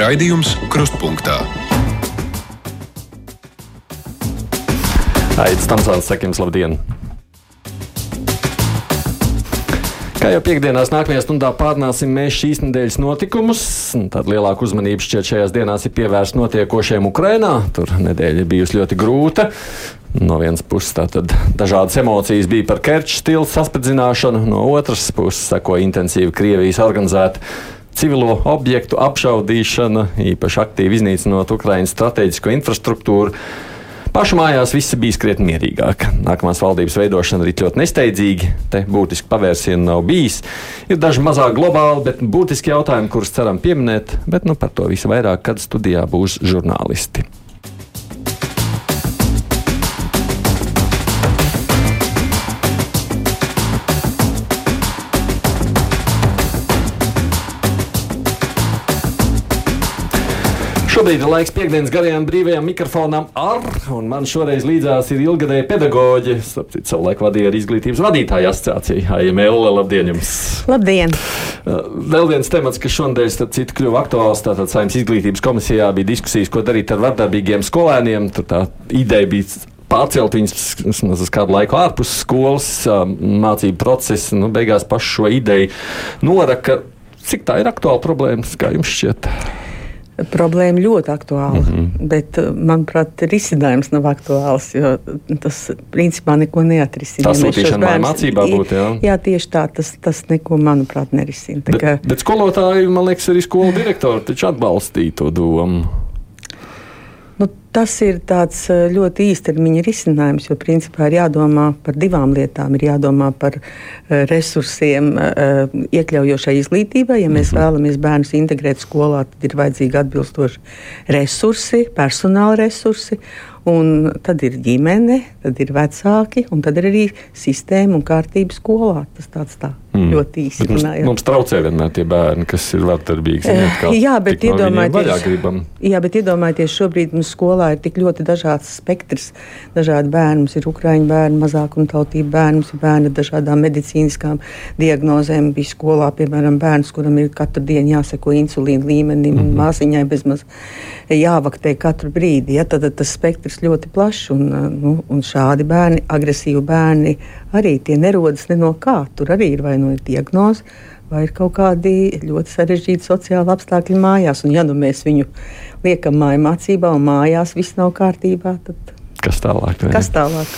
Raidījums Krustpunktā. Aizsmeļamies, Tamsāns, sakiem, labdien! Kā jau piekdienās, nākamajā stundā pārnāsim mēs šīs nedēļas notikumus. Tad lielāka uzmanība šķiet šajās dienās ir pievērsta notiekošajam Ukrajinā. Tur nedēļa bijusi ļoti grūta. No vienas puses, tātad dažādas emocijas bija par Kerča stila saspridzināšanu, no otras puses, seko intensīva Krievijas organizēta civilo objektu apšaudīšana, īpaši aktīvi iznīcinot Ukraiņas strateģisko infrastruktūru. Pašu mājās viss bija krietni mierīgāk. Nākamās valdības veidošana arī ļoti nesteidzīgi. Te būtiski pavērsienu nav bijis. Ir daži mazāk globāli, bet būtiski jautājumi, kurus ceram pieminēt, bet nu, par to visu vairāk, kad studijā būs žurnālisti. Šobrīd ir laiks piekdienas garajām brīvajām mikrofonām ar, un man šoreiz līdzās ir ilgadēja pedagoģe, sapcīt, savulaik vadīja arī izglītības vadītāja asociācija. AML, labdien jums! Labdien! Uh, vēl viens temats, kas šonadēļ, starp citu, kļuva aktuāls, tātad saimnes izglītības komisijā bija diskusijas, ko darīt ar vardarbīgiem skolēniem. Tur tā ideja bija pārcelt viņus uz kādu laiku ārpus skolas, um, mācību procesa, nu, beigās pašu šo ideju noraka. Cik tā ir aktuāla problēma, kā jums šķiet? Problēma ļoti aktuāla. Mm -hmm. Bet, uh, manuprāt, risinājums nav aktuāls, jo tas principā neko neatrisinās. Tā sūtīšana bērns, mācībā būtu. Jā. jā, tieši tā. Tas, tas neko, manuprāt, nerisina. Bet, kā... bet skolotāji, man liekas, arī skolu direktori taču atbalstīja to domu. Tas ir tāds eh, ļoti īstermiņa risinājums, jo principā ir jādomā par divām lietām. Ir jādomā par eh, resursiem, eh, iekļaujošai izglītībai. Ja mēs mhm. vēlamies bērnus integrēt skolā, tad ir vajadzīgi atbilstoši resursi, personāla resursi. Un tad ir ģimene, tad ir vecāki, un tad ir arī sistēma un kārtība skolā. Tas tāds tā mm. ļoti īsi runājot. Mums, mums traucē vienmēr tie bērni, kas ir vardarbīgi. Uh, jā, bet iedomājieties, jā, bet iedomājieties, šobrīd mums skolā ir tik ļoti dažāds spektrs. Dažādi bērni, mums ir ukraiņu bērni, mazākumtautību bērni, mums ir bērni ar dažādām medicīniskām diagnozēm. Bija skolā, piemēram, bērns, kuram ir katru dienu jāseko insulīna līmenim, mm -hmm. māsiņai bezmaz jāvaktē katru brīdi. Ja, tad, tad tas spektrs ļoti plašs un, nu, un šādi bērni, agresīvi bērni, arī tie nerodas ne no kā. Tur arī ir vai no nu diagnoze. Vai ir kaut kādi ļoti sarežģīti sociāli apstākļi mājās, un ja nu mēs viņu liekam māju mācībā, un mājās viss nav kārtībā, tad kas tālāk? Vai? Kas tālāk?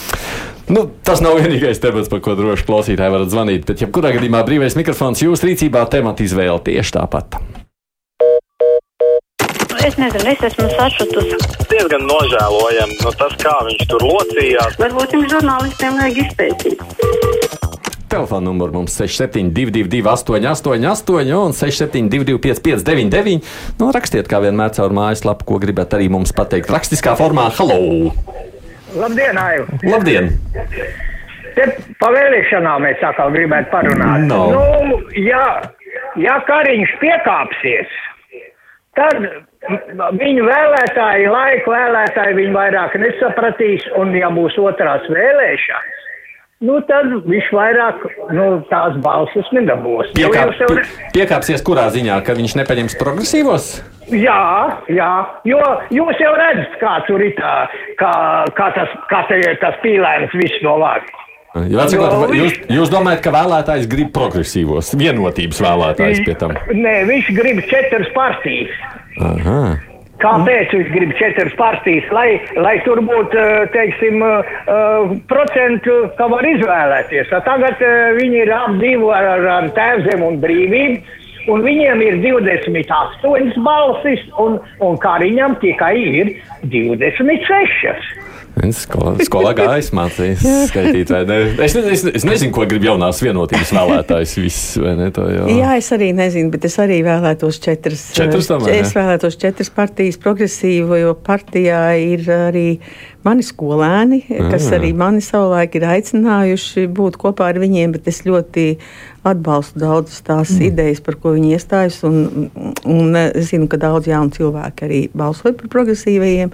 Nu, tas nav vienīgais temats, par ko droši klausītāji varat zvanīt. Bet, ja kurā gadījumā brīvais mikrofons jūsu rīcībā, temata izvēle tieši tāpat. Es nezinu, es esmu sašutusi. Diezgan nožēlojami nu, tas, kā viņš tur locījās. Varbūt jums žurnālistiem vajag izpētīt. Telefona numurs mums 6722, 888, un 672, 559, nu, rakstiet, kā vienmēr, caur mājaslapu, ko gribat arī mums pateikt. Rakstiskā formā, hello! Labdien, Aivu! Labdien! Te pa vēlēšanām mēs atkal gribētu parunāt. No. Nu, ja, ja Kariņš piekāpsies, tad Viņu vēlētāji, laika vēlētāji, viņi vairāk nesapratīs, un ja būs otrās vēlēšanas, nu tad viņš vairāk nu, tās balsis nedabūs. Piekāp, jau... Piekāpsies kurā ziņā, ka viņš nepaņems progresīvos? Jā, jā, jo jūs jau redzat, kā tur ir tā, kā, kā tas, kā te, tas pīlēns viss no vārds. Sakot, jūs, jūs domājat, ka vēlētājs grib progresīvos, vienotības vēlētājs pie tam? Nē, viņš grib četras partijas. Aha. Kāpēc viņš grib četras partijas, lai, lai tur būtu, eh, teiksim, uh, procentu, ka var izvēlēties. Tagad viņi ir ap divu ar, ar, ar tēvzem un brīvību, un viņiem ir 28 balsis, un, un Kariņam tikai ir 26. Skolā, skolā gājis, mācījis skaitīt. Ne? Es, ne, es, es nezinu, ko grib jaunās vienotības vēlētājs. Viss, ne, jau. jā, es arī nezinu, bet es arī vēlētos četras. četras tomēr, es vēlētos četras partijas progresīvu, jo partijā ir arī mani skolēni, kas jā. arī mani savulaik ir aicinājuši būt kopā ar viņiem, bet es ļoti atbalstu daudzas tās mm. idejas, par ko viņi iestājas. Un, un es zinu, ka daudz jaunu cilvēku arī balsoja par progresīvajiem.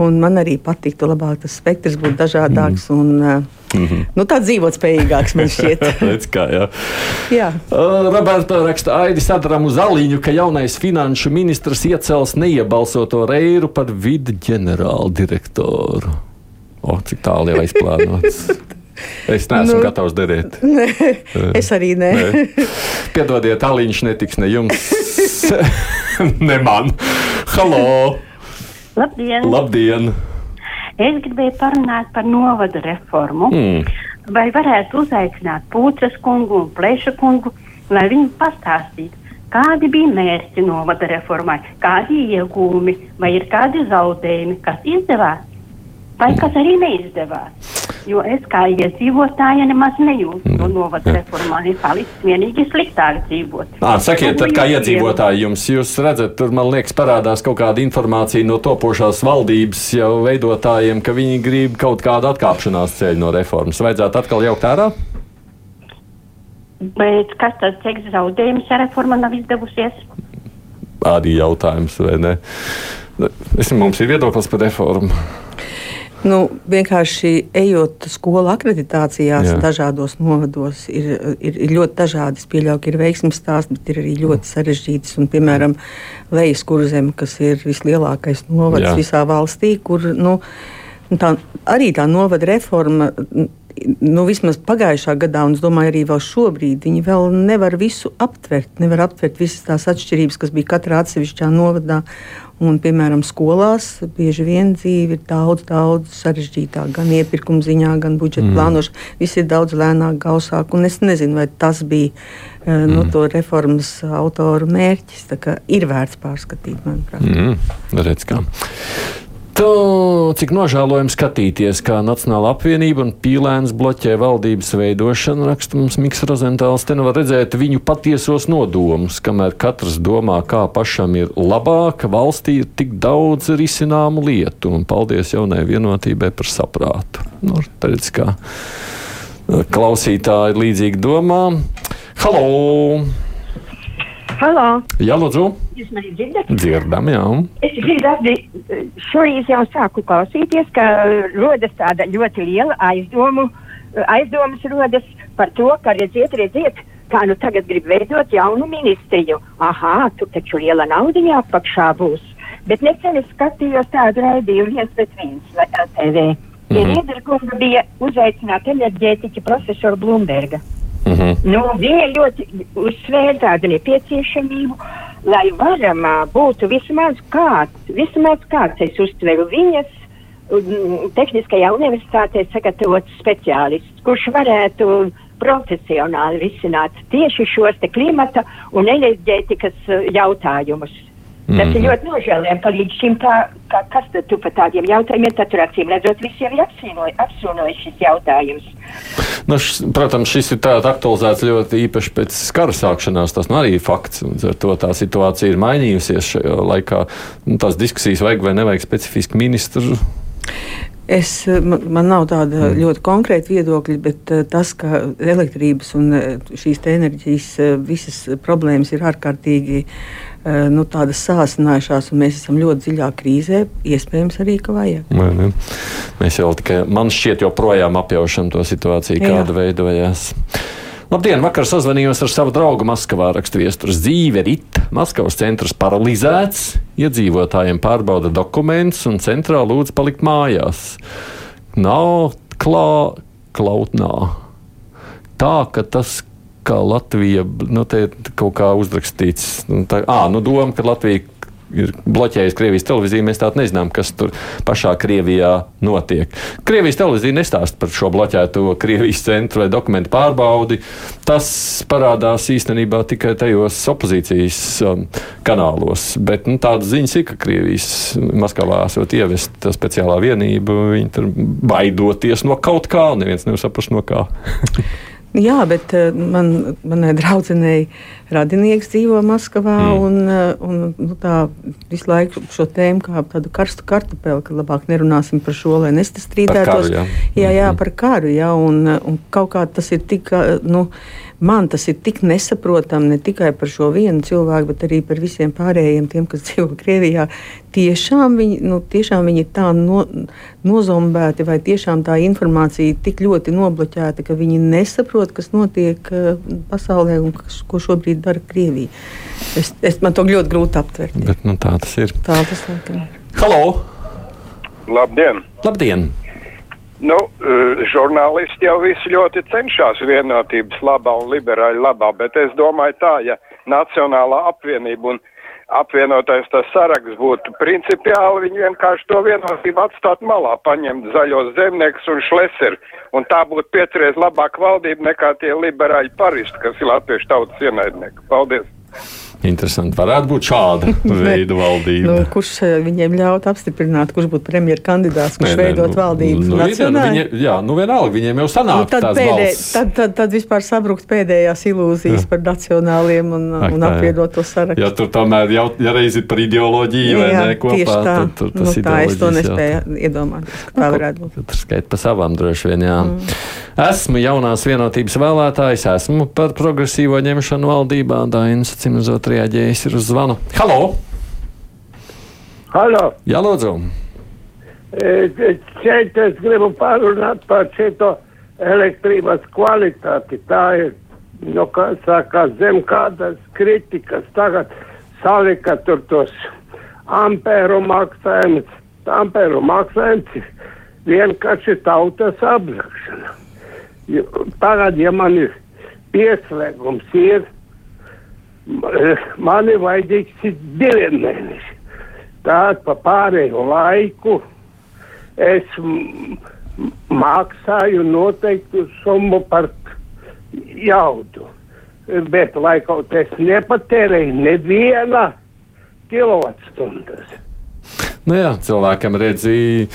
Un man arī patiktu labāk tas spektrs būtu dažādāks mm. un mm -hmm. nu, tāds dzīvotspējīgāks man šķiet. Redz, kā, jā. jā. Uh, Roberta raksta Aidi sadaram uz aliņu, ka jaunais finanšu ministrs iecels neiebalsoto reiru par vidu ģenerālu direktoru. O, cik tālu jau aizplānots. Es neesmu nu, gatavs derēt. Ne, es arī nē. nē. Piedodiet, aliņš netiks ne jums, ne man. Halo! Labdien! Labdien. Es gribēju parunāt par novada reformu. Mm. Vai varētu uzaicināt Pūces kungu un Pleša kungu, lai viņi pastāstītu, kādi bija mērķi novada reformai, kādi iegūmi, vai ir kādi zaudējumi, kas izdevās, vai kas arī neizdevās. Jo es kā iedzīvotāja nemaz nejūtu no novada reformā, ir palicis vienīgi sliktāk dzīvot. Ā, sakiet, tad kā iedzīvotāji jums, jūs redzat, tur man liekas parādās kaut kāda informācija no topošās valdības jau veidotājiem, ka viņi grib kaut kādu atkāpšanās ceļu no reformas. Vajadzētu atkal jaukt ārā? Bet kas tad teiks zaudējums, ja reforma nav izdevusies? Arī jautājums, vai ne? Es, mums ir viedoklis par reformu. Nu, vienkārši ejot skolu akreditācijās, Jā. dažādos novados, ir, ir, ir ļoti dažādi. Es pieļauju, ka ir veiksmīgs stāsts, bet ir arī ļoti sarežģīts. Un, piemēram, Lejas kurzem, kas ir vislielākais novads Jā. visā valstī, kur nu, tā, arī tā novada reforma. Nu, vismaz pagājušā gadā, un es domāju, arī šobrīd, viņi vēl nevar visu aptvert. Nevar aptvert visas tās atšķirības, kas bija katrā atsevišķā novadā. Un, piemēram, skolās bieži vien dzīve ir daudz, daudz sarežģītāka. Gan iepirkuma ziņā, gan budžeta mm. plānošanā. Viss ir daudz lēnāk, gausāk. Es nezinu, vai tas bija uh, mm. no to reformas autoru mērķis. Ir vērts pārskatīt, manuprāt. Mm. Redz, kā. To, cik nožēlojami skatīties, kā Nacionāla apvienība un pīlēns bloķē valdības veidošanu, raksta mums Miks Rozentāls. Te nu var redzēt viņu patiesos nodomus, kamēr katrs domā, kā pašam ir labāk, valstī ir tik daudz risināmu lietu, un paldies jaunai vienotībai par saprātu. Nu, redz, kā klausītāji līdzīgi domā. Halo! Halo! Jā, lūdzu! Jūs mani dzirdat? Dzirdam, jā. Es dzirdu, šorīt jau sāku klausīties, ka rodas tāda ļoti liela aizdomu, aizdomas rodas par to, ka redziet, redziet, kā nu tagad grib veidot jaunu ministriju. Aha, tur taču liela nauda jāapakšā būs. Bet nesen es skatījos tādu raidījumu viens pēc viens vai LTV. Mm -hmm. Riederkunga bija uzaicināta enerģētiķa profesora Blumberga. Mm -hmm. nu, viņa ļoti uzsvēra tādu nepieciešamību lai varam būtu vismaz kāds, vismaz kāds, es uztveru viņas tehniskajā universitātē sagatavots speciālists, kurš varētu profesionāli risināt tieši šos klimata un enerģētikas jautājumus. Tas mm -hmm. ir mhm. ļoti nožēlojami, ka līdz šim tā, kā, kas tad tu par tādiem jautājumiem, tad tur acīm redzot visiem ir apsūnojis šis jautājums. Nu, š, protams, šis ir aktualizēts ļoti īpaši pēc kara sākšanās. Tas nu, arī ir fakts. Ar to tā situācija ir mainījusies šajā laikā. Nu, tās diskusijas vajag vai nevajag specifiski ministru. Es, man, nav tāda mm. ļoti konkrēta viedokļa, bet uh, tas, ka elektrības un uh, šīs enerģijas uh, visas problēmas ir ārkārtīgi uh, nu, sāsinājušās, un mēs esam ļoti dziļā krīzē, iespējams arī, ka vajag. Vai, ne? Mēs jau tikai, man šķiet, joprojām apjaušam to situāciju, kāda Jā. veidojās. Labdien, vakar sazvanījos ar savu draugu Maskavā. Rakstviestures dzīve rit. Maskavas centrs paralizēts, iedzīvotājiem pārbauda dokumentus un centrā lūdz palikt mājās. Nav klā, klautnā. Tā, ka tas kā Latvija, nu, kaut kā uzrakstīts, nu, tā, à, nu, doma, ka Latvija ir bloķējis Krievijas televīziju. Mēs tādu nezinām, kas tur pašā Krievijā notiek. Krievijas televīzija nestāsta par šo bloķēto Krievijas centru vai dokumentu pārbaudi. Tas parādās īstenībā tikai tajos opozīcijas um, kanālos. Bet nu, tādas ziņas ir, ka Krievijas Maskavā esot ievesta speciālā vienība. Viņi tur baidoties no kaut kā, neviens nevar saprast no kā. Jā, bet uh, man, manai draudzenei radinieks dzīvo Maskavā. Mm. Un, uh, un, nu, tā visu laiku šo tēmu kā tādu karstu kartupeli, ka labāk nerunāsim par šo, lai nestrīdētos. Jā. jā, jā, mm-hmm. par karu. Jā, un, un kaut kā tas ir tik. Nu, man tas ir tik nesaprotami ne tikai par šo vienu cilvēku, bet arī par visiem pārējiem, tiem, kas dzīvo Krievijā. Tiešām viņi, nu, tiešām viņi ir tā no, nozombēti, vai tiešām tā informācija tik ļoti nobloķēta, ka viņi nesaprot, kas notiek uh, pasaulē un kas, ko šobrīd dara Krievija. Es, es, man to ļoti grūti aptvert. Bet, nu, tā tas ir. Tā tas ir. Halo! Labdien! Labdien. Nu, eh, žurnālisti jau visi ļoti cenšas vienotības labā un liberāļu labā, bet es domāju tā, ja Nacionālā apvienība un apvienotais tas saraksts būtu principiāli, viņi vienkārši to vienotību atstāt malā, paņemt zaļos zemniekus un šleseri, un tā būtu piecreiz labāka valdība nekā tie liberāļi paristi, kas ir latviešu tautas ienaidnieki. Paldies! Interesanti. Varētu būt šāda veida valdība. nu, kurš eh, viņiem ļaut apstiprināt, kurš būtu premjeras kandidāts, kurš nē, veidot nu, valdību? Nu, nu, viņa, jā, nu vienalga, viņiem jau sanāk. Nu, tad, pēdē, tad, tad, tad vispār sabrukt pēdējās ilūzijas jā. par nacionāliem un, Ak, un apvienoto sarakstu. Ja tur tomēr jau ja reiz ir par ideoloģiju vai jā, ne kopā, tā. tad tur tas nu, tā es to nespēju jā, iedomāties, ka tā varētu būt. Tur skait pa savām droši vien, jā. Mm. Esmu jaunās vienotības vēlētājs, esmu par progresīvo ņemšanu valdībā, Dainis, cimzot reaģējis uz zvanu. Halo! Halo! Jā, lūdzu! E, šeit es gribu parunāt par šito elektrības kvalitāti. Tā ir, nu, kā saka, zem kādas kritikas. Tagad salika tur tos ampēru maksājumus. Ampēru maksājums ir vienkārši tautas apzakšana. Tagad, ja man ir pieslēgums, ir man ir vajadzīgs diviem mēnešiem. Tātad pa pārējo laiku es maksāju noteiktu summu par jaudu. Bet, lai kaut es nepatērēju neviena kilovatstundas. Nu jā, cilvēkam redzīja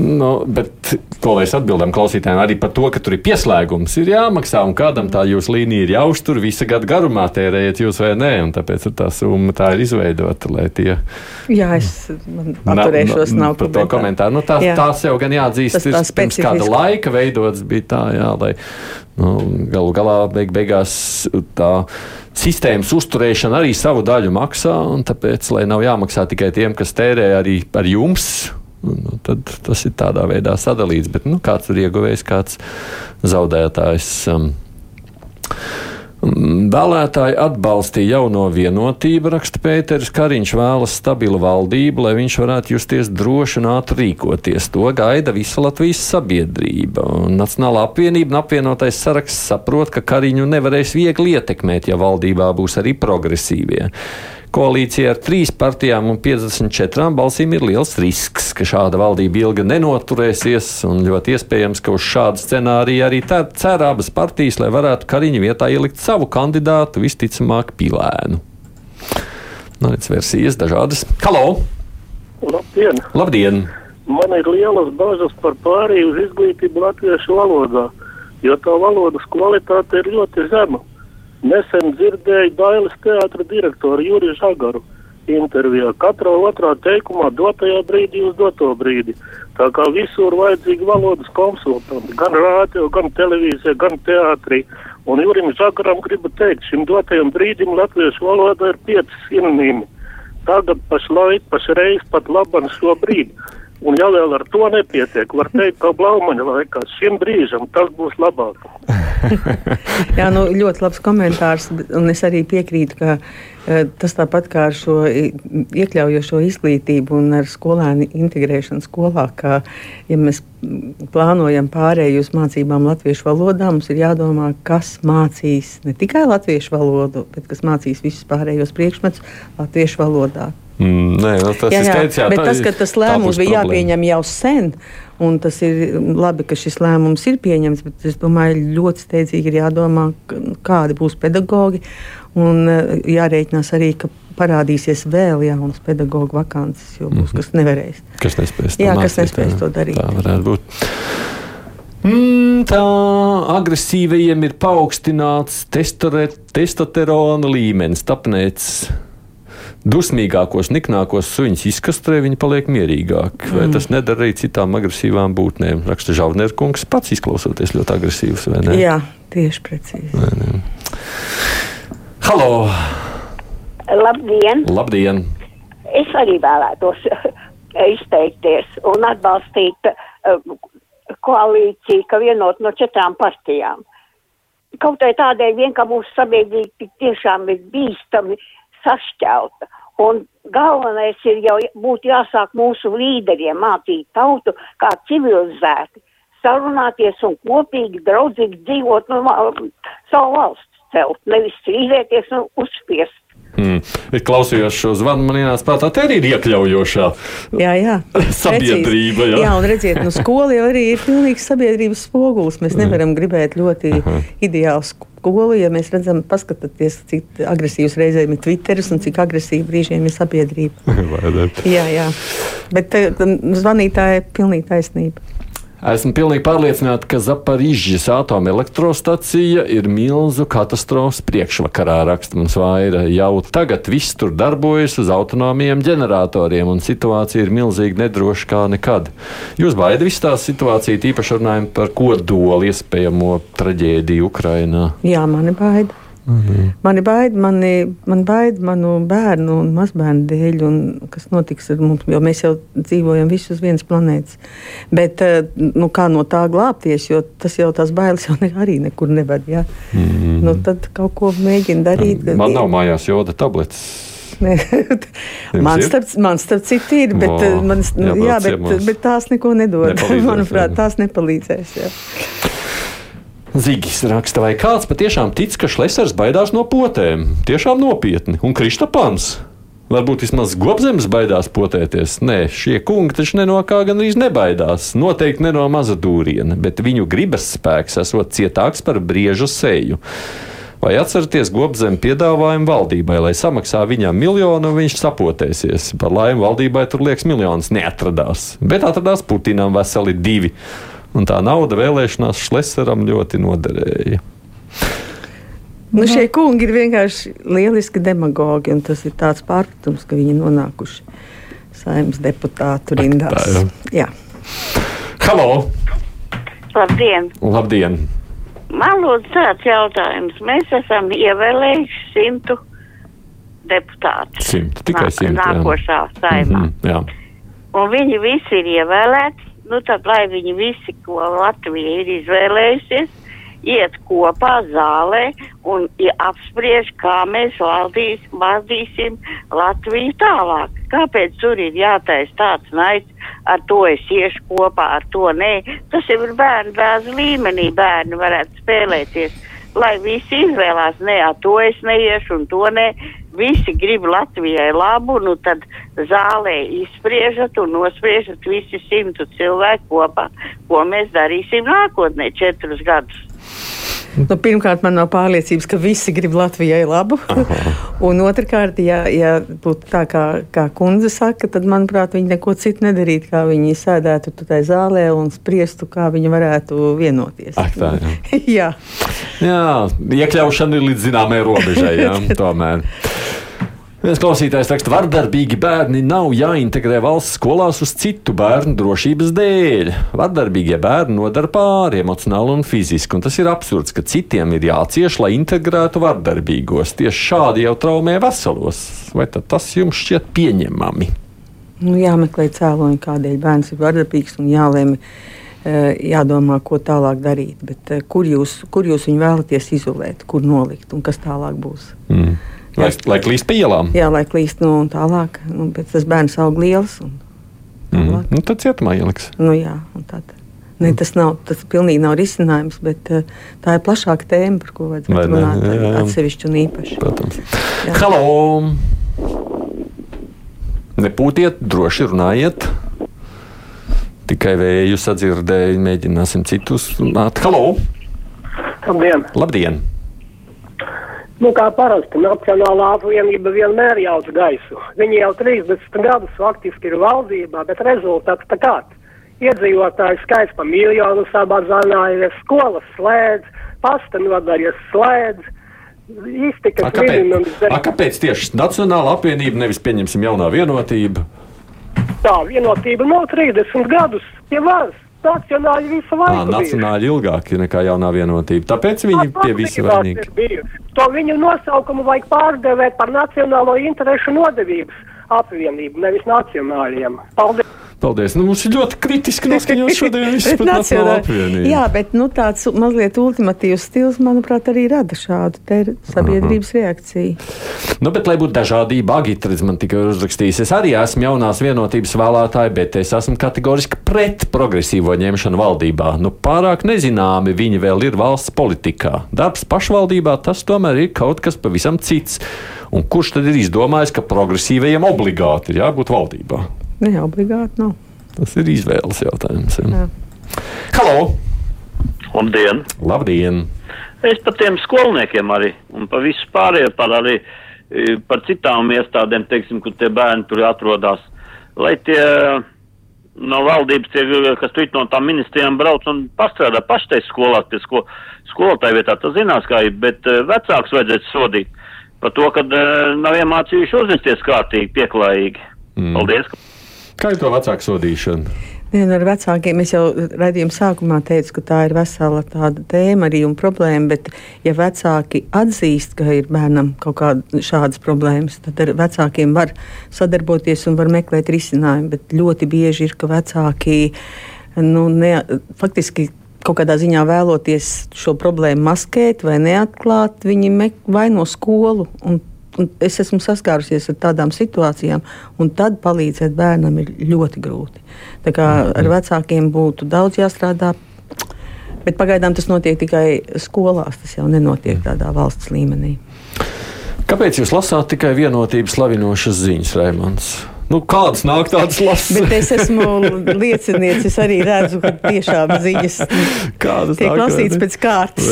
Nu, bet, ko es atbildam klausītājiem, arī par to, ka tur ir pieslēgums, ir jāmaksā un kādam tā jūsu līnija ir jāuztur visa gada garumā, tērējiet jūs vai nē, un tāpēc tā summa tā ir izveidota, lai tie. Jā, es atturēšos, nav par to komentāru. Nu, tās, jā. tās jau gan jāatzīst, tas, tas pirms kāda laika veidots bija tā, jā, lai nu, galu galā beig beigās tā sistēmas uzturēšana arī savu daļu maksā, un tāpēc, lai nav jāmaksā tikai tiem, kas tērē arī par jums, Nu, nu, tad tas ir tādā veidā sadalīts. Bet nu, kāds ir ieguvējis, kāds zaudētājs. Um, Vēlētāji atbalstīja jauno vienotību, raksta Pēters Kariņš, vēlas stabilu valdību, lai viņš varētu justies droši un ātri rīkoties. To gaida visa Latvijas sabiedrība. Nacionālā apvienība un apvienotais saraksts saprot, ka Kariņu nevarēs viegli ietekmēt, ja valdībā būs arī progresīvie. Koalīcija ar trīs partijām un 54 balsīm ir liels risks, ka šāda valdība ilgi nenoturēsies, un ļoti iespējams, ka uz šādu scenāriju arī cer abas partijas, lai varētu Kariņa vietā ielikt savu kandidātu, visticamāk, Pilēnu. Nu, redz, versijas dažādas. Halo! Labdien! Labdien! Man ir lielas bažas par pārēju uz izglītību latviešu valodā, jo tā valodas kvalitāte ir ļoti zema. Nesen dzirdēju Dailas teātra direktoru Juriju Žagaru intervijā. Katrā otrā teikumā dotajā brīdī uz doto brīdi. Tā kā visur vajadzīgi valodas konsultanti, gan rādio, gan televīzija, gan teātrī. Un Jurim Žagaram gribu teikt, šim dotajam brīdim latviešu valoda ir pieci sinonīmi. Tagad pašlaik, pašreiz, pat laban šobrīd. Un ja vēl ar to nepietiek, var teikt, ka Blaumaņa laikā šim brīžam tas būs labāk. Jā, nu, ļoti labs komentārs, un es arī piekrītu, ka uh, tas tāpat kā ar šo iekļaujošo izglītību un ar skolēnu integrēšanu skolā, ka, ja mēs plānojam pārēju uz mācībām latviešu valodā, mums ir jādomā, kas mācīs ne tikai latviešu valodu, bet kas mācīs visus pārējos priekšmetus latviešu valodā. Mm, nē, nu, tas jā, jā, ir skaidrs. Jā, bet tā, tas, ka tas lēmums bija problēma. jāpieņem jau sen, un tas ir labi, ka šis lēmums ir pieņemts, bet es domāju, ļoti steidzīgi ir jādomā, kādi būs pedagogi, un eh, jārēķinās arī, ka parādīsies vēl jaunas pedagoģa vakances, jo būs mm -hmm. kas nevarēs. Kas nespēs to, jā, mācīt, kas nespēs to darīt. Tā varētu būt. Mm, tā agresīvajiem ir paaugstināts testosterona līmenis, tāpēc dusmīgākos, niknākos suņus izkastrē, viņi paliek mierīgāki. Vai mm. tas nedara arī citām agresīvām būtnēm? Raksta Žauners kungs, pats izklausoties ļoti agresīvs. Jā, Tieši precīzi. Halo! Labdien! Labdien! Es arī vēlētos izteikties un atbalstīt uh, koalīciju, ka vienot no četrām partijām. Kaut vai tādēļ vien, ka mūsu sabiedrība tiešām ir bīstami sašķelta. Un galvenais ir jau būtu jāsāk mūsu līderiem mācīt tautu, kā civilizēti sarunāties un kopīgi, draudzīgi dzīvot no savu valsts celt, nevis strīdēties un uzspiest. Mm. Klausījos šo zvanu, man ienāca prātā, tā arī ir iekļaujoša jā, jā. sabiedrība. Jā. jā, un redziet, nu skola jau arī ir pilnīgs sabiedrības spogulis. Mēs nevaram gribēt ļoti Aha. ideālu skolu, ja mēs redzam, paskatieties, cik agresīvs reizēm ir Twitteris un cik agresīva brīžiem ir sabiedrība. jā, jā. Bet eh, zvanītāja ir pilnīgi taisnība. Esmu pilnīgi pārliecināta, ka Zaparīžas atomelektrostacija ir milzu katastrofas priekšvakarā, raksta mums vaira. Jau tagad viss tur darbojas uz autonomiem ģeneratoriem, un situācija ir milzīgi nedroša kā nekad. Jūs baidāt visu tā situāciju, tīpaši runājot par kodoli iespējamo traģēdiju Ukrainā? Jā, mani baida. Mhm. Mani baida, mani, man baida manu bērnu un mazbērnu dēļ, un kas notiks ar mums, jo mēs jau dzīvojam visi uz vienas planētas. Bet eh, nu, kā no tā glābties, jo tas jau tās bailes jau ne, arī nekur nevar. Ja? Mm. Nu, tad kaut ko mēģina darīt. Man nav mājās joda tabletes. man, starp, man starp citu ir, bet, Vo, man, jā, bet, bet tās neko nedod. Manuprāt, tās nepalīdzēs. Jā. Zigis raksta, vai kāds patiešām tic, ka Šlesers baidās no potēm? Tiešām nopietni. Un Kristapans? Varbūt vismaz gobzems baidās potēties. Nē, šie kungi taču ne no kā gan arī nebaidās. Noteikti ne no maza dūriena, bet viņu gribas spēks esot cietāks par briežu seju. Vai atceraties gobzem piedāvājumu valdībai, lai samaksā viņam miljonu, un viņš sapotēsies? Par laimi valdībai tur liekas miljonus neatradās, bet atradās Putinam veseli divi. Un tā nauda vēlēšanās Šleseram ļoti noderēja. Nu, šie kungi ir vienkārši lieliski demagogi, un tas ir tāds pārpratums, ka viņi ir nonākuši saimnes deputātu rindās. Tā, jā. jā. Halo! Labdien! Labdien! Man lūdzu tāds jautājums. Mēs esam ievēlējuši simtu deputātus. Simt, tikai simt. Nākošā saimā. Mm -hmm, jā. Un viņi visi ir ievēlēti nu tad, lai viņi visi, ko Latvija ir izvēlējusies, iet kopā zālē un ja apspriež, kā mēs valdīs, vadīsim Latviju tālāk. Kāpēc tur ir jātais tāds naids, ar to es iešu kopā, ar to nē. Tas jau ir bērnu dārza līmenī, bērni varētu spēlēties. Lai visi izvēlās, nē, to es neiešu un to nē, visi grib Latvijai labu, nu tad zālē izspriežat un nospriežat visi simtu cilvēku kopā, ko mēs darīsim nākotnē četrus gadus. Nu, pirmkārt, man nav pārliecības, ka visi grib Latvijai labu. un otrkārt, ja, ja būtu tā, kā, kā kundze saka, tad, manuprāt, viņi neko citu nedarītu, kā viņi sēdētu tajā zālē un spriestu, kā viņi varētu vienoties. Ak, tā, jā. jā. jā, iekļaušana ir līdz zināmai robežai, jā, tomēr. Viens klausītājs raksta, ka vardarbīgi bērni nav jāintegrē valsts skolās uz citu bērnu drošības dēļ. Vardarbīgie bērni nodara pāri emocionāli un fiziski, un tas ir absurds, ka citiem ir jācieš, lai integrētu vardarbīgos. Tieši šādi jau traumē veselos. Vai tas jums šķiet pieņemami? Nu, jāmeklē cēloņi, kādēļ bērns ir vardarbīgs un jālēma eh, jādomā, ko tālāk darīt. Bet, eh, kur, jūs, kur jūs viņu vēlaties izolēt, kur nolikt un kas tālāk būs? Mm. Lai, lai klīst pa ielām. Jā, lai klīst nu, tālāk. Nu, tas bērns aug liels. Un, mm. nu, tad cietumā ieliks. Nu, jā, tad. Ne, tas nav tas pilnīgi nav risinājums, bet uh, tā ir plašāka tēma, par ko vajadzētu runāt jā, atsevišķi un īpaši. Protams. Jā. Halo! Nepūtiet, droši runājiet. Tikai vēju sadzirdēju, mēģināsim citus runāt. Halo! Labdien! Labdien. Nu, kā parasti, Nacionālā apvienība vienmēr jauc gaisu. Viņi jau 30 gadus faktiski ir valdībā, bet rezultāts tā kāds. Iedzīvotāju skaits pa miljonu sabazinājies, skolas slēdz, pasta nodaļas slēdz. Iztikas minimums. A, kāpēc tieši Nacionāla apvienība nevis pieņemsim jaunā vienotība? Tā vienotība nav 30 gadus pie varas. Nacionāļi visu laiku. Tā, nacionāļi ilgāk nekā jaunā vienotība. Tāpēc viņi pie visa vainīgi. To viņu nosaukumu vajag pārdevēt par nacionālo interešu nodevības apvienību, nevis nacionāļiem. Paldies! Paldies. Nu, mums ir ļoti kritiski noskaņots šodien viss par Nacionālo apvienību. Jā, bet nu, tāds mazliet ultimatīvs stils, manuprāt, arī rada šādu sabiedrības Aha. reakciju. Nu, bet, lai būtu dažādība, Agitris man tikai uzrakstījis, es arī esmu jaunās vienotības vēlētāji, bet es esmu kategoriski pret progresīvo ņemšanu valdībā. Nu, pārāk nezināmi viņi vēl ir valsts politikā. Darbs pašvaldībā tas tomēr ir kaut kas pavisam cits. Un kurš tad ir izdomājis, ka progresīvajiem obligāti ir jābūt valdībā? Ne obligāti nav. Tas ir izvēles jautājums. Ja. Halo! Labdien! Labdien! Es par tiem skolniekiem arī un par visu pārējo par arī e, par citām iestādēm, teiksim, kur tie bērni tur atrodas. Lai tie no valdības, tie, kas tur no tām ministrijām brauc un pastrādā paštais skolās pie sko, skolotāja vietā, tas zinās kā ir, bet uh, vecāks vajadzētu sodīt par to, ka nav iemācījuši uzvesties kārtīgi, pieklājīgi. Mm. Paldies! Kā ir to vecāku sodīšana? Nē, ar vecākiem es jau redzējumu sākumā teicu, ka tā ir vesela tāda tēma arī un problēma. Bet, ja vecāki atzīst, ka ir bērnam kaut kādas problēmas, tad ar vecākiem var sadarboties un var meklēt risinājumu. Bet ļoti bieži ir, ka vecāki nu, ne, faktiski kaut kādā ziņā vēloties šo problēmu maskēt vai neatklāt, viņi vaino skolu. Es esmu saskārusies ar tādām situācijām, un tad palīdzēt bērnam ir ļoti grūti. Tā kā ar mhm. vecākiem būtu daudz jāstrādā. Bet pagaidām tas notiek tikai skolās, tas jau nenotiek tādā valsts līmenī. Kāpēc jūs lasāt tikai vienotības slavinošas ziņas, Raimons? Nu, kādas nāk tādas lases? Bet es esmu liecinieks, es arī redzu, ka tiešām ziņas kādas tiek lasītas pēc kārtas.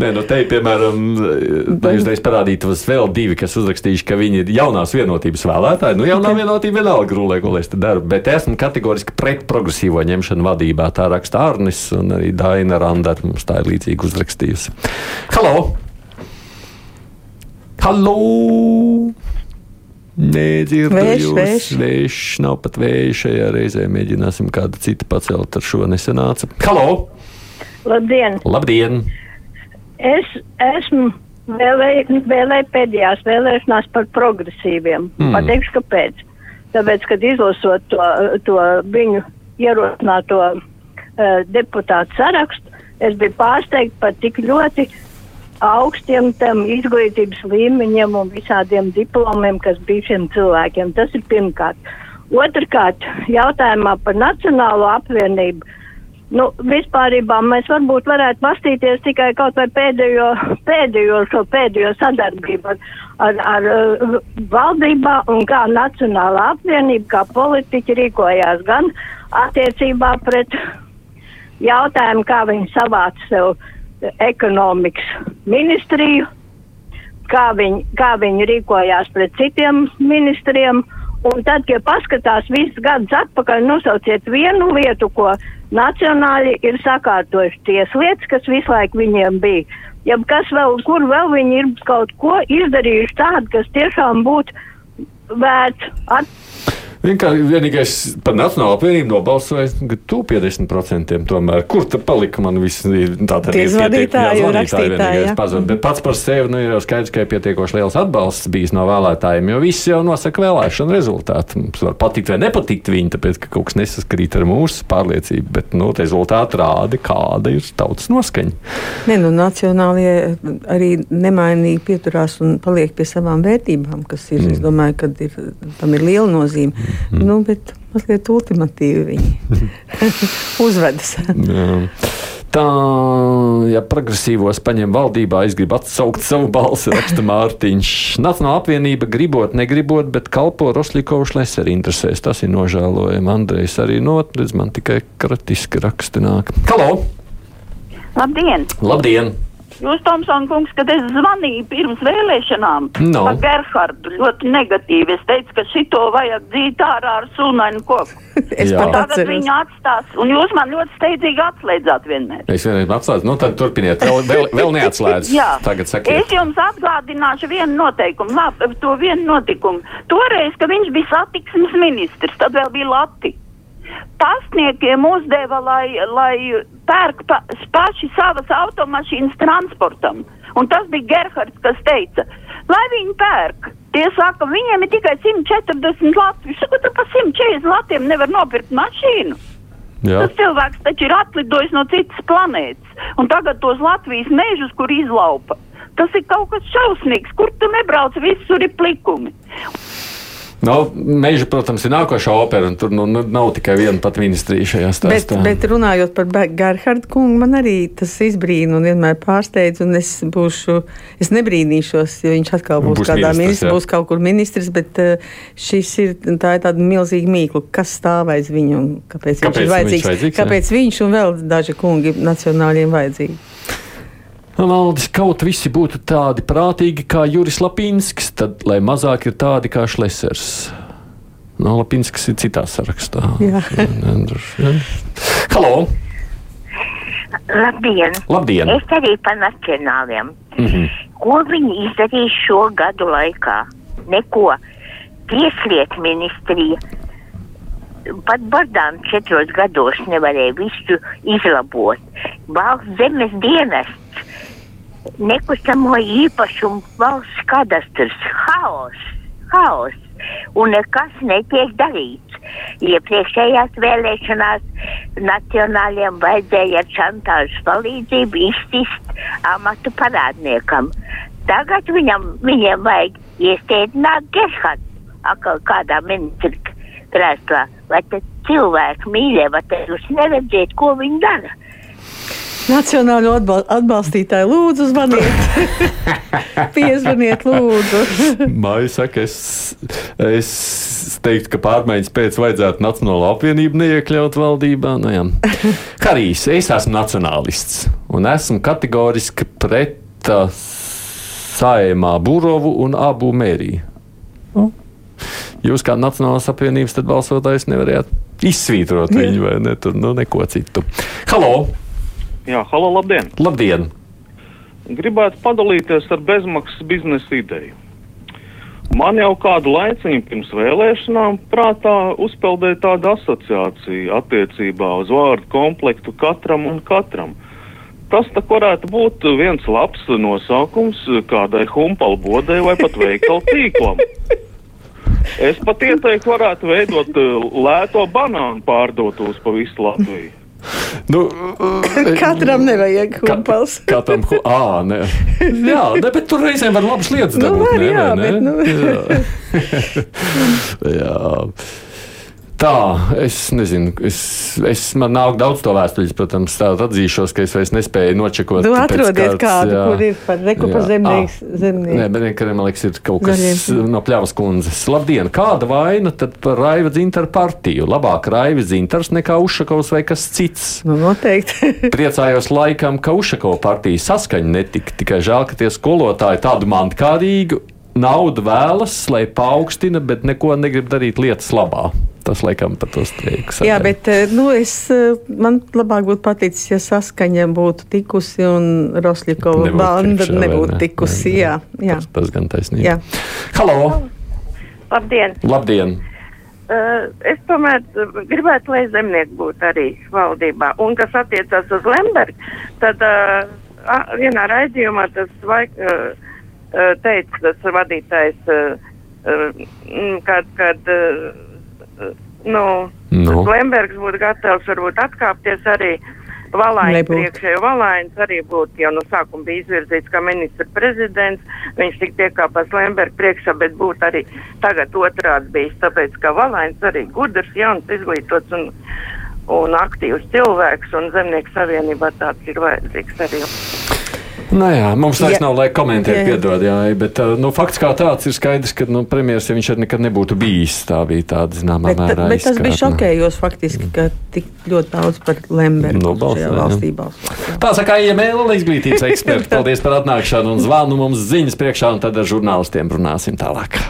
Nē, nu te, piemēram, jūs reiz parādītos vēl divi, kas uzrakstījuši, ka viņi ir jaunās vienotības vēlētāji. Nu, jaunā vienotība vienalga rulē, ko es te daru, bet esmu kategoriski pret progresīvo ņemšanu vadībā. Tā raksta Arnis un arī Daina Randar mums tā ir līdzīgi uzrakstījusi. Halo! Halo! Nedzirdu vējš, jūs. Vējš. vējš nav pat vējš. Šajā reizē mēģināsim kādu citu pacelt ar šo nesenācu. Halo! Labdien! Labdien! Es esmu vēlēju vēlē pēdējās vēlēšanās par progresīviem. Mm. Pateikšu, kāpēc. Tāpēc, kad izlasot to, to viņu ierosināto uh, deputātu sarakstu, es biju pārsteigta par tik ļoti augstiem tam izglītības līmeņiem un visādiem diplomiem, kas bija šiem cilvēkiem. Tas ir pirmkārt. Otrkārt, jautājumā par Nacionālo apvienību. Nu, vispārībā mēs varbūt varētu pastīties tikai kaut vai pēdējo, pēdējo šo pēdējo sadarbību ar, ar, ar uh, valdībā un kā Nacionālā apvienība, kā politiķi rīkojās gan attiecībā pret jautājumu, kā viņi savāca sev uh, ekonomikas ministriju, kā viņi, kā viņi rīkojās pret citiem ministriem. Un tad, ja paskatās visus gadus atpakaļ, nosauciet vienu lietu, ko nacionāļi ir sakārtojuši tieslietas, kas visu laiku viņiem bija. Ja kas vēl, kur vēl viņi ir kaut ko izdarījuši tādu, kas tiešām būtu vērts attīstīt Vienkārši vienīgais par Nacionālo apvienību nobalsoja, ka tu 50% tomēr. Kur tad palika man viss tāda izvadītāja, rakstītāja. Pazud, bet pats par sevi nu, ir skaidrs, ka ir pietiekoši liels atbalsts bijis no vēlētājiem, jo viss jau nosaka vēlēšanu rezultātu. Mums var patikt vai nepatikt viņi, tāpēc, ka kaut kas nesaskrīt ar mūsu pārliecību, bet nu, rezultāti rāda, kāda ir tautas noskaņa. Ne, nu, nacionālie arī nemainīgi pieturās un paliek pie savām vērtībām, kas ir, mm. es domāju, ka ir, tam ir liela nozīme. Mm. Nu, bet mazliet ultimatīvi viņi uzvedas. Tā, ja progresīvos paņem valdībā, es gribu atsaukt savu balsi, raksta Mārtiņš. Nacionāla apvienība gribot, negribot, bet kalpo Roslīkovu Šleseri interesēs. Tas ir nožēlojami. Andrejs arī notredz, man tikai kratiski rakstināk. Halo! Labdien! Labdien! Jūs, Tomsons, kungs, kad es zvanīju pirms vēlēšanām no. par Gerhardu, ļoti negatīvi. Es teicu, ka šito vajag dzīt ārā ar sunainu koku. es pat tagad viņu atstās, un jūs man ļoti steidzīgi atslēdzāt vienmēr. Es vienmēr atslēdzu, nu tad turpiniet, vēl, vēl, vēl neatslēdzu. Jā, tagad sakiet. Es jums atgādināšu vienu noteikumu, labi, to vienu notikumu. Toreiz, ka viņš bija satiksmes ministrs, tad vēl bija Lati. Pastniekiem uzdeva, lai, lai pērk pa, paši savas automašīnas transportam. Un tas bija Gerhards, kas teica, lai viņi pērk. Tie saka, viņiem ir tikai 140 lati. Saka, tur pa 140 latiem nevar nopirkt mašīnu. Jā. Tas cilvēks taču ir atlidojis no citas planētas. Un tagad tos Latvijas mežus, kur izlaupa. Tas ir kaut kas šausmīgs, kur tu nebrauc, visur ir plikumi. Nu, meža, protams, ir nākošā opera, un tur nu, nu, nav tikai viena pat ministrija šajā stāstā. Bet, bet runājot par Gerhardu kungu, man arī tas izbrīna un vienmēr pārsteidz, un es būšu, es nebrīnīšos, ja viņš atkal būs, būs kādā ministrs, būs kaut kur ministrs, bet uh, šis ir, tā ir tāda milzīga mīkla, kas stāv aiz viņu un kāpēc, kāpēc viņš ir vajadzīgs, viņš vajadzīgs kāpēc jā? viņš un vēl daži kungi nacionāļiem vajadzīgi. Valdis kaut visi būtu tādi prātīgi kā Juris Lapīnskis, tad lai mazāk ir tādi kā Šlesers. No nu, Lapīnskis ir citā sarakstā. Jā. Halo! Labdien! Labdien! Es arī par nacionāliem. Mm -hmm. Ko viņi izdarīja šo gadu laikā? Neko. Tieslietu ministrija pat bardām četros gados nevarēja visu izlabot. Valsts zemes dienests nekustamo īpašumu valsts kadastrs, haoss, haoss, un nekas netiek darīts. Iepriekšējās vēlēšanās nacionāliem vajadzēja ar šantāžas palīdzību izcist amatu parādniekam. Tagad viņam, viņiem vajag iestādināt Gerhardu, atkal kādā ministra krēslā. Vai te cilvēki mīļie, vai te jūs neredziet, ko viņi dara? Nacionālo atbal atbalstītāju lūdzu zvaniet. Piezvaniet, lūdzu. Māja saka, es, es teiktu, ka pārmaiņas pēc vajadzētu Nacionālo apvienību neiekļaut valdībā. Nu, jā. Harijs, es esmu nacionālists un esmu kategoriski pret uh, saimā Burovu un abu mēriju. Nu, jūs kā Nacionālās apvienības balsotājs nevarējāt izsvītrot viņu vai ne, tur, nu, neko citu. Halo! Jā, halo, labdien! Labdien! Gribētu padalīties ar bezmaksas biznesa ideju. Man jau kādu laiciņu pirms vēlēšanām prātā uzpeldēja tāda asociācija attiecībā uz vārdu komplektu katram un katram. Tas tā varētu būt viens labs nosaukums kādai humpalu bodai vai pat veikalu tīklam. Es pat ieteiktu, varētu veidot lēto banānu pārdotos pa visu Latviju. Nu, Katram nevajag humpals. Ka, katram, hu à, ne. Jā, ne, bet tur reizēm var labas lietas nu, dabūt. Nu, var, ne, jā, ne? Bet, nu. jā. jā. Tā, es nezinu, es, es man nāk daudz to vēstuļus, protams, tādu atzīšos, ka es vairs nespēju nočekot. Tu atrodiet kāds, kādu, jā, kur ir par reku par zemnieks. zemnieks. Nē, bet vienkārši man liekas, ir kaut kas Gaļiem. no pļavas kundzes. Labdien, kāda vaina tad par Raiva dzintaru partiju? Labāk Raiva dzintars nekā Ušakovs vai kas cits? Nu, noteikti. Priecājos laikam, ka Ušakova partija saskaņa netika, tikai žēl, ka tie skolotāji tādu mantkārīgu naudu vēlas, lai paaugstina, bet neko negrib darīt lietas labā. Tas laikam par to streiku. Jā, bet eh, nu, es, eh, man labāk būtu paticis, ja saskaņa būtu tikusi un Rosļikova banda nebūtu ne? tikusi. Jā, jā. Tas, tas gan taisnība. Halo! Labdien! Labdien. Uh, es tomēr gribētu, lai zemnieki būtu arī valdībā. Un kas attiecas uz Lembergu, tad uh, vienā raidījumā tas vaik, uh, teica tas vadītājs, uh, uh, kad, kad uh, nu, nu. Lembergs būtu gatavs varbūt atkāpties arī. Valaiņš priekšā, jo Valaiņš arī būtu jau no sākuma bija izvirzīts kā ministra prezidents. Viņš tik piekāpās Lemberga priekšā, bet būtu arī tagad otrādi bijis, tāpēc ka Valaiņš arī gudrs, jauns, izglītots un, un aktīvs cilvēks, un zemnieku savienībā tāds ir vajadzīgs arī. Nu, jā, mums vairs nav laika komentēt, piedod, jā, bet nu, fakts kā tāds ir skaidrs, ka nu, premjeras, ja viņš arī nekad nebūtu bijis, tā bija tāda zināmā bet, mērā. Bet tas bija šokējos faktiski, ka tik ļoti daudz par Lembergu nu, šajā valstī balso. Tā saka IML izglītības eksperti. Paldies par atnākšanu un zvanu mums ziņas priekšā, un tad ar žurnālistiem runāsim tālāk.